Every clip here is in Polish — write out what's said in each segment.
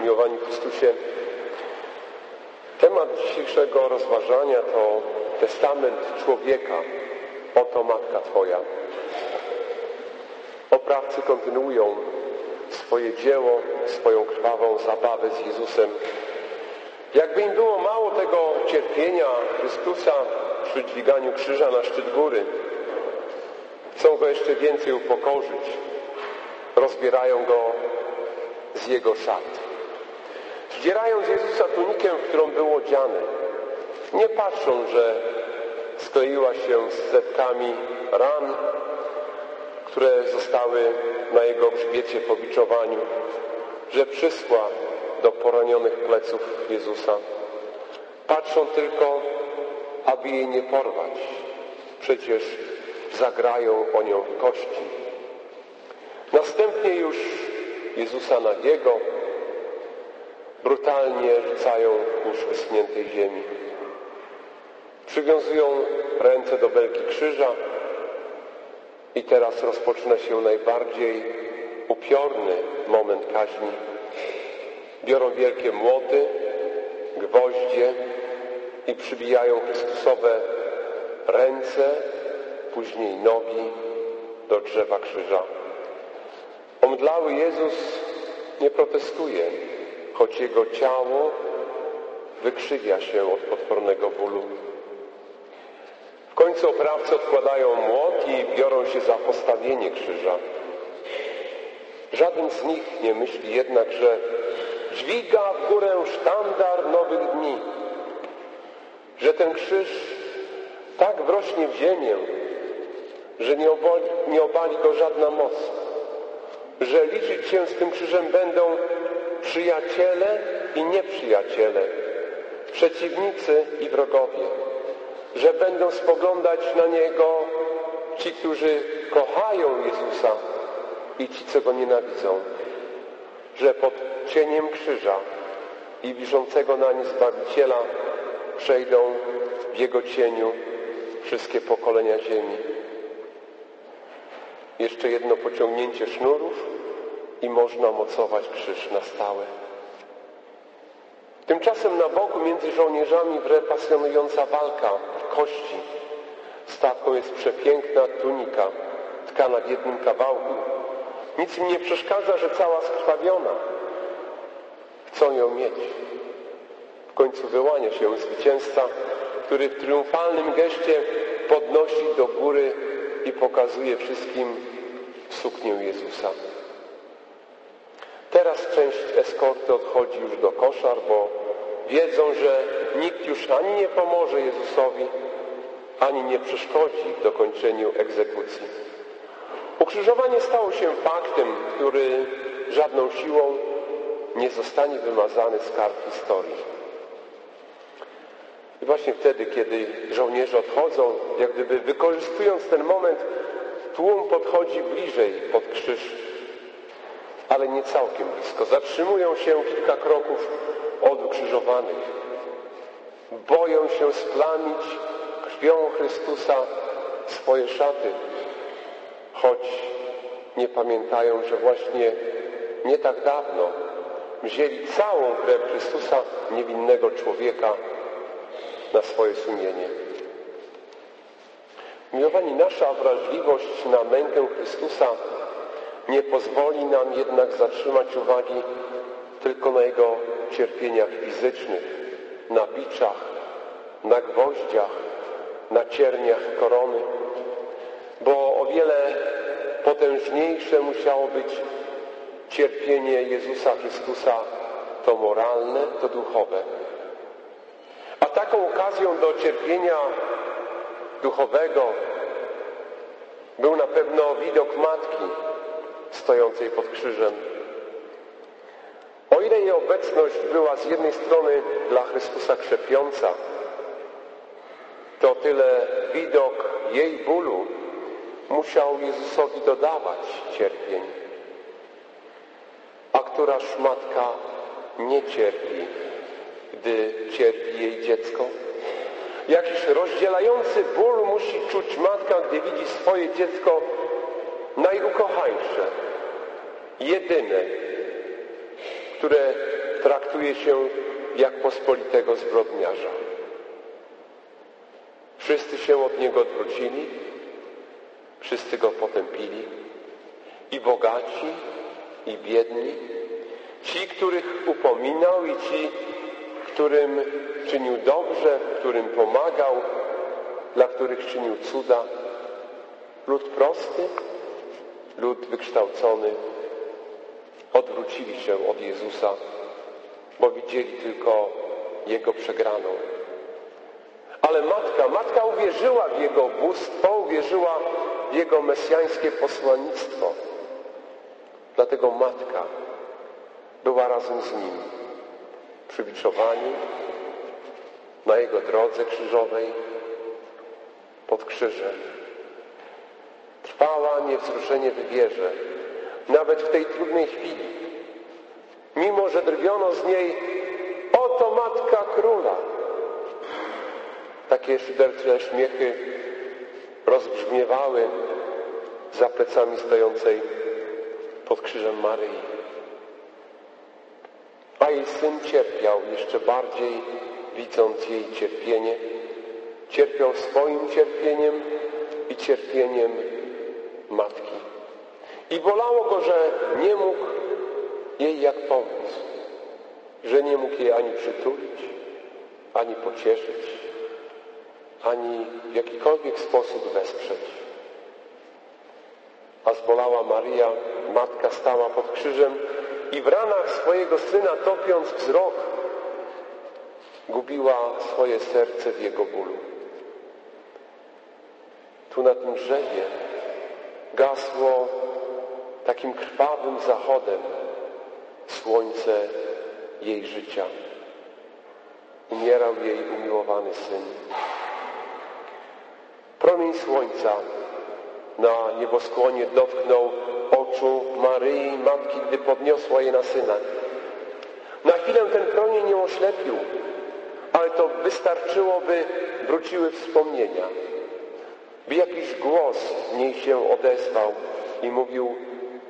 Miłowani Chrystusie, temat dzisiejszego rozważania to testament człowieka. Oto Matka Twoja. Oprawcy kontynuują swoje dzieło, swoją krwawą zabawę z Jezusem. Jakby im było mało tego cierpienia Chrystusa przy dźwiganiu krzyża na szczyt góry, chcą Go jeszcze więcej upokorzyć. Rozbierają Go z Jego szat. Zdzierają z Jezusa tunikę, w którą był odziany. Nie patrzą, że skleiła się z setkami ran, które zostały na Jego grzbiecie po biczowaniu, że przyschła do poranionych pleców Jezusa. Patrzą tylko, aby jej nie porwać. Przecież zagrają o nią kości. Następnie już Jezusa na Jego brutalnie rzucają kurz wyschniętej ziemi. Przywiązują ręce do belki krzyża i teraz rozpoczyna się najbardziej upiorny moment kaźni. Biorą wielkie młoty, gwoździe i przybijają Chrystusowe ręce, później nogi do drzewa krzyża. Omdlały Jezus nie protestuje, choć jego ciało wykrzywia się od potwornego bólu. W końcu oprawcy odkładają młot i biorą się za postawienie krzyża. Żaden z nich nie myśli jednak, że dźwiga w górę sztandar nowych dni, że ten krzyż tak wrośnie w ziemię, że nie obali, nie obali go żadna moc, że liczyć się z tym krzyżem będą przyjaciele i nieprzyjaciele, przeciwnicy i wrogowie, że będą spoglądać na Niego ci, którzy kochają Jezusa i ci, co Go nienawidzą, że pod cieniem krzyża i wiszącego na nie Zbawiciela przejdą w Jego cieniu wszystkie pokolenia ziemi. Jeszcze jedno pociągnięcie sznurów i można mocować krzyż na stałe. Tymczasem na boku między żołnierzami wre pasjonująca walka kości. Stawką jest przepiękna tunika, tkana w jednym kawałku. Nic im nie przeszkadza, że cała skrwawiona. Chcą ją mieć. W końcu wyłania się zwycięzca, który w triumfalnym geście podnosi do góry i pokazuje wszystkim suknię Jezusa. Teraz część eskorty odchodzi już do koszar, bo wiedzą, że nikt już ani nie pomoże Jezusowi, ani nie przeszkodzi w dokończeniu egzekucji. Ukrzyżowanie stało się faktem, który żadną siłą nie zostanie wymazany z kart historii. I właśnie wtedy, kiedy żołnierze odchodzą, jak gdyby wykorzystując ten moment, tłum podchodzi bliżej pod krzyż ale nie całkiem blisko. Zatrzymują się kilka kroków od ukrzyżowanych. Boją się splamić krwią Chrystusa swoje szaty, choć nie pamiętają, że właśnie nie tak dawno wzięli całą krew Chrystusa, niewinnego człowieka, na swoje sumienie. Miłowani, nasza wrażliwość na mękę Chrystusa nie pozwoli nam jednak zatrzymać uwagi tylko na Jego cierpieniach fizycznych, na biczach, na gwoździach, na cierniach korony, bo o wiele potężniejsze musiało być cierpienie Jezusa Chrystusa, to moralne, to duchowe. A taką okazją do cierpienia duchowego był na pewno widok Matki, stojącej pod krzyżem. O ile jej obecność była z jednej strony dla Chrystusa krzepiąca, to tyle widok jej bólu musiał Jezusowi dodawać cierpień. A któraż matka nie cierpi, gdy cierpi jej dziecko? Jakiś rozdzielający ból musi czuć matka, gdy widzi swoje dziecko najukochańsze, jedyne, które traktuje się jak pospolitego zbrodniarza. Wszyscy się od niego odwrócili, wszyscy go potępili, i bogaci, i biedni, ci, których upominał, i ci, którym czynił dobrze, którym pomagał, dla których czynił cuda. Lud prosty, lud wykształcony odwrócili się od Jezusa, bo widzieli tylko Jego przegraną. Ale matka, matka uwierzyła w Jego bóstwo, uwierzyła w Jego mesjańskie posłannictwo. Dlatego matka była razem z Nim przy biczowaniu, na Jego drodze krzyżowej, pod krzyżem. Trwała niewzruszenie w wierze, nawet w tej trudnej chwili. Mimo, że drwiono z niej, oto Matka Króla. Takie szydercze śmiechy rozbrzmiewały za plecami stojącej pod krzyżem Maryi. A jej syn cierpiał jeszcze bardziej, widząc jej cierpienie. Cierpiał swoim cierpieniem i cierpieniem matki. I bolało go, że nie mógł jej jak pomóc, że nie mógł jej ani przytulić, ani pocieszyć, ani w jakikolwiek sposób wesprzeć. A zbolała Maria, matka stała pod krzyżem i w ranach swojego syna topiąc wzrok, gubiła swoje serce w jego bólu. Tu na tym drzewie gasło takim krwawym zachodem słońce jej życia. Umierał jej umiłowany syn. Promień słońca na nieboskłonie dotknął oczu Maryi, matki, gdy podniosła je na syna. Na chwilę ten promień ją oślepił, ale to wystarczyło, by wróciły wspomnienia. By jakiś głos w niej się odezwał i mówił,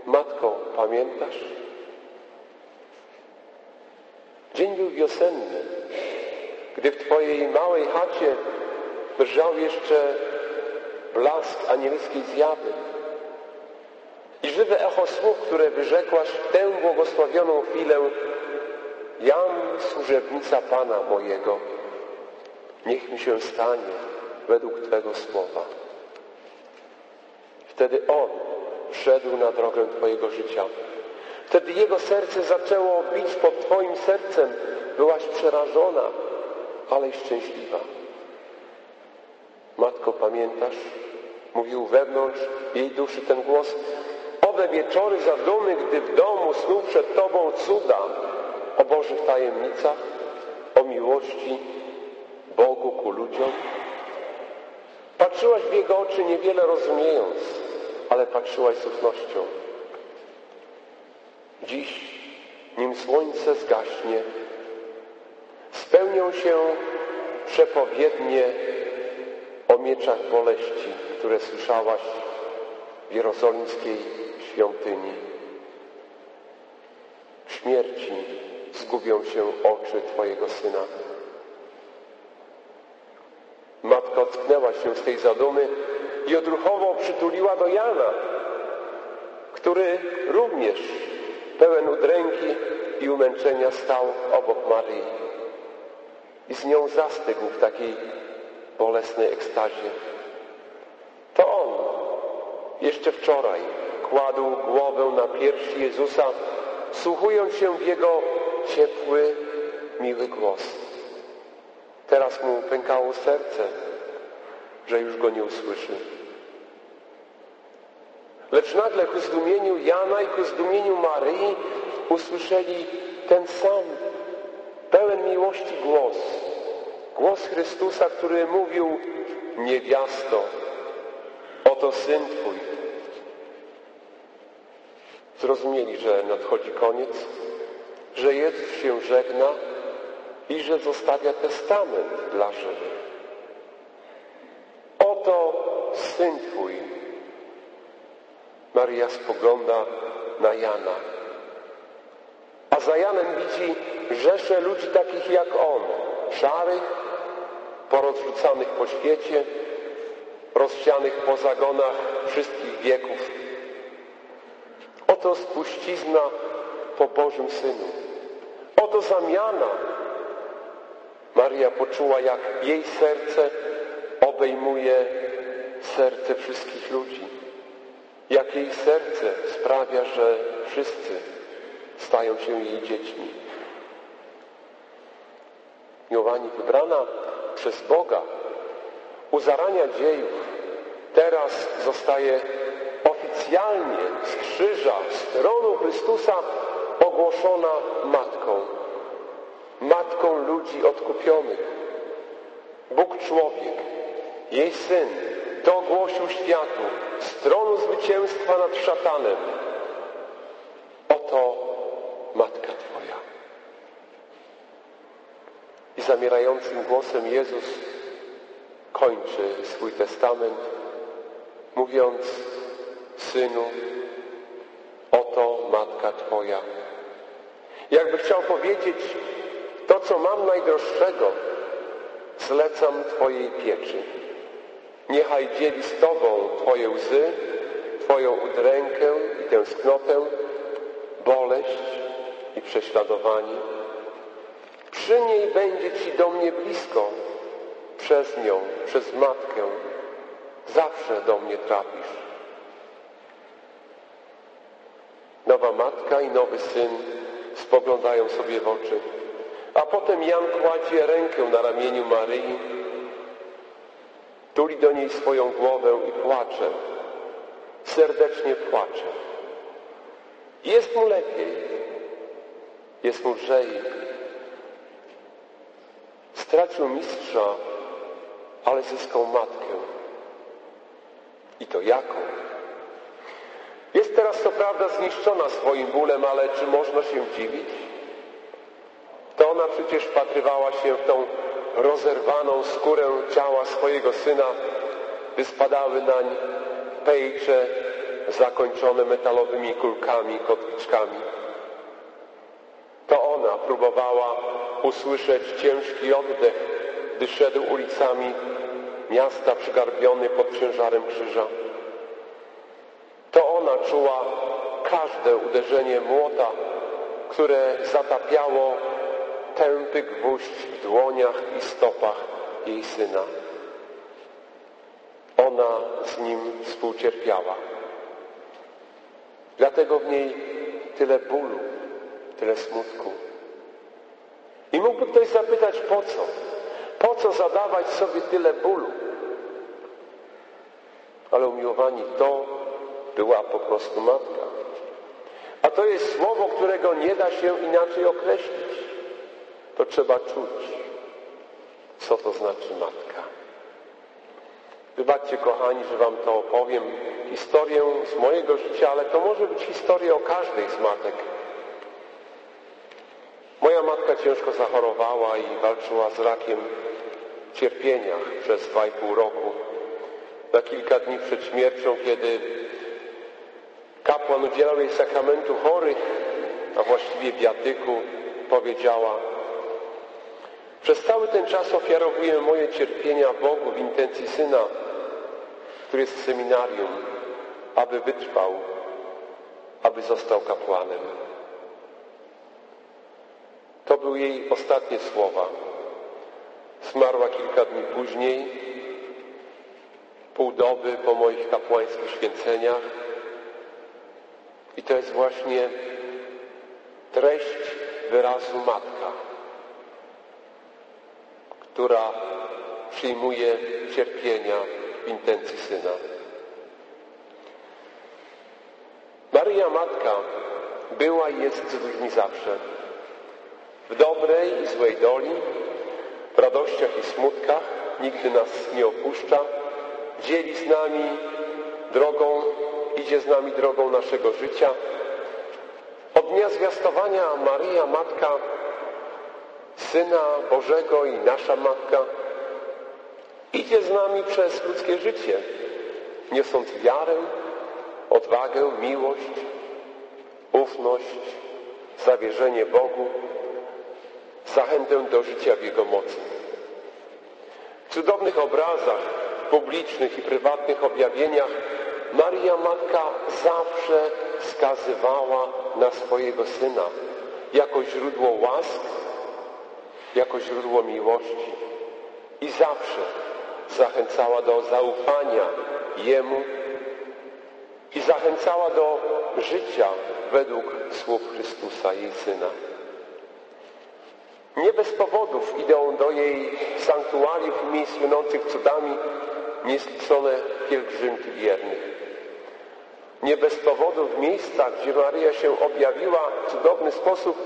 Matko, pamiętasz? Dzień był wiosenny, gdy w Twojej małej chacie drżał jeszcze blask anielskiej zjawy i żywe echo słów, które wyrzekłaś w tę błogosławioną chwilę Jam, służebnica Pana mojego, niech mi się stanie według Twego słowa. Wtedy On wszedł na drogę Twojego życia. Wtedy Jego serce zaczęło bić pod Twoim sercem. Byłaś przerażona, ale i szczęśliwa. Matko, pamiętasz? Mówił wewnątrz jej duszy ten głos. Owe wieczory zadumy, gdy w domu snuł przed Tobą cuda o Bożych tajemnicach, o miłości Bogu ku ludziom. Patrzyłaś w Jego oczy niewiele rozumiejąc, ale patrzyłaś z ufnością. Dziś, nim słońce zgaśnie, spełnią się przepowiednie o mieczach boleści, które słyszałaś w jerozolimskiej świątyni. W śmierci zgubią się oczy Twojego Syna. Matka ocknęła się z tej zadumy i odruchowo przytuliła do Jana, który również pełen udręki i umęczenia stał obok Maryi i z nią zastygł w takiej bolesnej ekstazie. To on jeszcze wczoraj kładł głowę na piersi Jezusa, słuchując się w Jego ciepły, miły głos. Teraz mu pękało serce, że już go nie usłyszy. Lecz nagle ku zdumieniu Jana i ku zdumieniu Maryi usłyszeli ten sam, pełen miłości głos. Głos Chrystusa, który mówił, niewiasto, oto Syn Twój. Zrozumieli, że nadchodzi koniec, że Jezus się żegna i że zostawia testament dla żywych. Syn Twój. Maria spogląda na Jana, a za Janem widzi rzesze ludzi takich jak on, szarych, porozrzucanych po świecie, rozsianych po zagonach wszystkich wieków. Oto spuścizna po Bożym Synu. Oto zamiana. Maria poczuła, jak jej serce obejmuje serce wszystkich ludzi. Jak jej serce sprawia, że wszyscy stają się jej dziećmi. Miłowani, wybrana przez Boga u zarania dziejów, teraz zostaje oficjalnie z krzyża, z tronu Chrystusa ogłoszona Matką. Matką ludzi odkupionych. Bóg człowiek, jej Syn, to ogłosił światu z tronu zwycięstwa nad szatanem. Oto Matka Twoja. I zamierającym głosem Jezus kończy swój testament, mówiąc Synu, oto Matka Twoja. Jakby chciał powiedzieć, to co mam najdroższego, zlecam Twojej pieczy. Niechaj dzieli z Tobą Twoje łzy, Twoją udrękę i tęsknotę, boleść i prześladowanie. Przy niej będzie Ci do mnie blisko, przez nią, przez Matkę, zawsze do mnie trafisz. Nowa Matka i nowy Syn spoglądają sobie w oczy, a potem Jan kładzie rękę na ramieniu Maryi, tuli do niej swoją głowę i płacze, serdecznie płacze. Jest mu lepiej, jest mu lżej. Stracił mistrza, ale zyskał matkę. I to jaką? Jest teraz co prawda zniszczona swoim bólem, ale czy można się dziwić? Ona przecież wpatrywała się w tą rozerwaną skórę ciała swojego syna, by spadały nań pejcze zakończone metalowymi kulkami, kotwiczkami. To ona próbowała usłyszeć ciężki oddech, gdy szedł ulicami miasta przygarbiony pod ciężarem krzyża. To ona czuła każde uderzenie młota, które zatapiało tępy gwóźdź w dłoniach i stopach jej syna. Ona z nim współcierpiała. Dlatego w niej tyle bólu, tyle smutku. I mógłby ktoś zapytać, po co? Po co zadawać sobie tyle bólu? Ale umiłowani, to była po prostu matka. A to jest słowo, którego nie da się inaczej określić. To trzeba czuć, co to znaczy matka. Wybaczcie, kochani, że wam to opowiem, historię z mojego życia, ale to może być historia o każdej z matek. Moja matka ciężko zachorowała i walczyła z rakiem w cierpieniach przez dwa i pół roku. Na kilka dni przed śmiercią, kiedy kapłan udzielał jej sakramentu chorych, a właściwie biatyku, powiedziała przez cały ten czas ofiarowuję moje cierpienia Bogu w intencji Syna, który jest w seminarium, aby wytrwał, aby został kapłanem. To były jej ostatnie słowa. Zmarła kilka dni później, pół doby po moich kapłańskich święceniach. I to jest właśnie treść wyrazu matka, która przyjmuje cierpienia w intencji syna. Maryja Matka była i jest z ludźmi zawsze. W dobrej i złej doli, w radościach i smutkach, nigdy nas nie opuszcza, dzieli z nami drogą, idzie z nami drogą naszego życia. Od dnia zwiastowania Maryja Matka, Syna Bożego i nasza Matka, idzie z nami przez ludzkie życie, niosąc wiarę, odwagę, miłość, ufność, zawierzenie Bogu, zachętę do życia w Jego mocy. W cudownych obrazach, publicznych i prywatnych objawieniach Maria Matka zawsze wskazywała na swojego Syna jako źródło łask, jako źródło miłości i zawsze zachęcała do zaufania Jemu i zachęcała do życia według słów Chrystusa, jej Syna. Nie bez powodów idą do jej sanktuariów miejsc słynących cudami niezliczone pielgrzymki wiernych. Nie bez powodu w miejscach, gdzie Maryja się objawiła w cudowny sposób,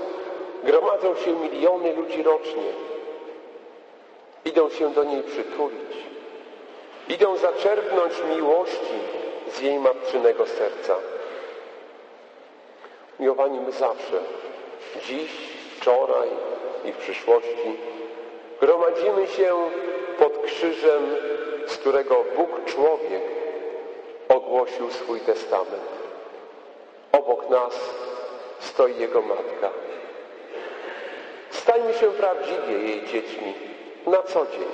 gromadzą się miliony ludzi rocznie. Idą się do niej przytulić. Idą zaczerpnąć miłości z jej matczynego serca. Miłowani my zawsze, dziś, wczoraj i w przyszłości, gromadzimy się pod krzyżem, z którego Bóg człowiek ogłosił swój testament. Obok nas stoi Jego Matka. Stajmy się prawdziwie jej dziećmi na co dzień,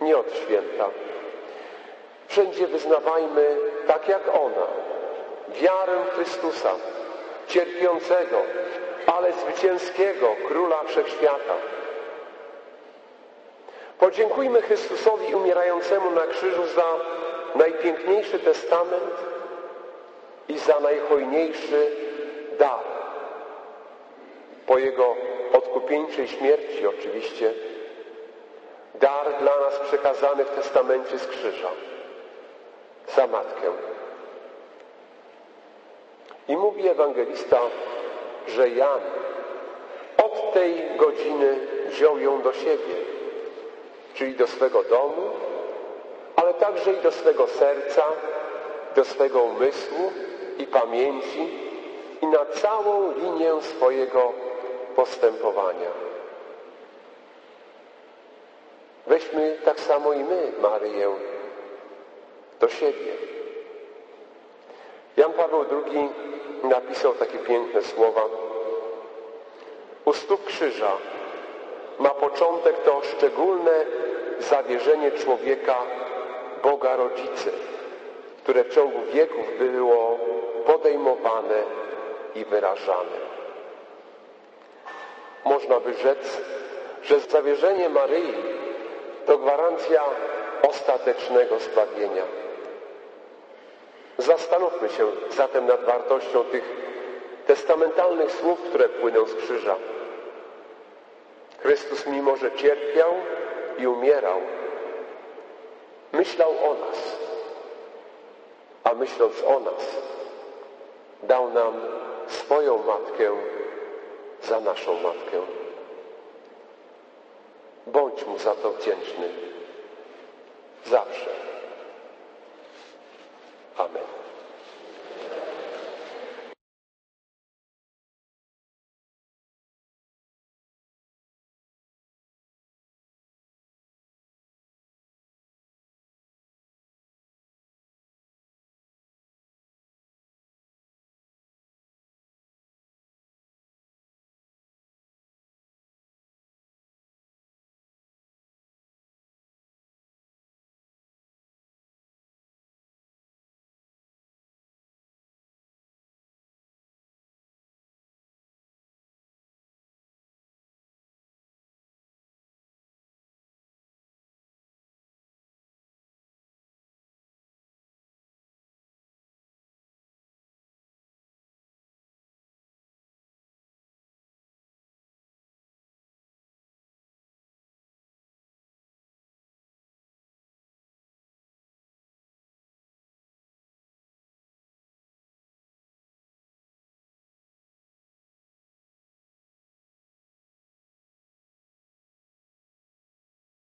nie od święta. Wszędzie wyznawajmy, tak jak ona, wiarę Chrystusa, cierpiącego, ale zwycięskiego Króla Wszechświata. Podziękujmy Chrystusowi umierającemu na krzyżu za najpiękniejszy testament i za najhojniejszy dar. Po Jego odkupieńczej śmierci oczywiście dar dla nas przekazany w testamencie z krzyża za matkę. I mówi ewangelista, że Jan od tej godziny wziął ją do siebie, czyli do swego domu, ale także i do swego serca, do swego umysłu i pamięci i na całą linię swojego postępowania. Weźmy tak samo i my Maryję do siebie. Jan Paweł II napisał takie piękne słowa. U stóp krzyża ma początek to szczególne zawierzenie człowieka Boga Rodzicy, które w ciągu wieków było podejmowane i wyrażane. Można by rzec, że zawierzenie Maryi to gwarancja ostatecznego zbawienia. Zastanówmy się zatem nad wartością tych testamentalnych słów, które płyną z krzyża. Chrystus, mimo że cierpiał i umierał, myślał o nas, a myśląc o nas, dał nam swoją matkę za naszą matkę. Bądź mu za to wdzięczny. Zawsze. Amen.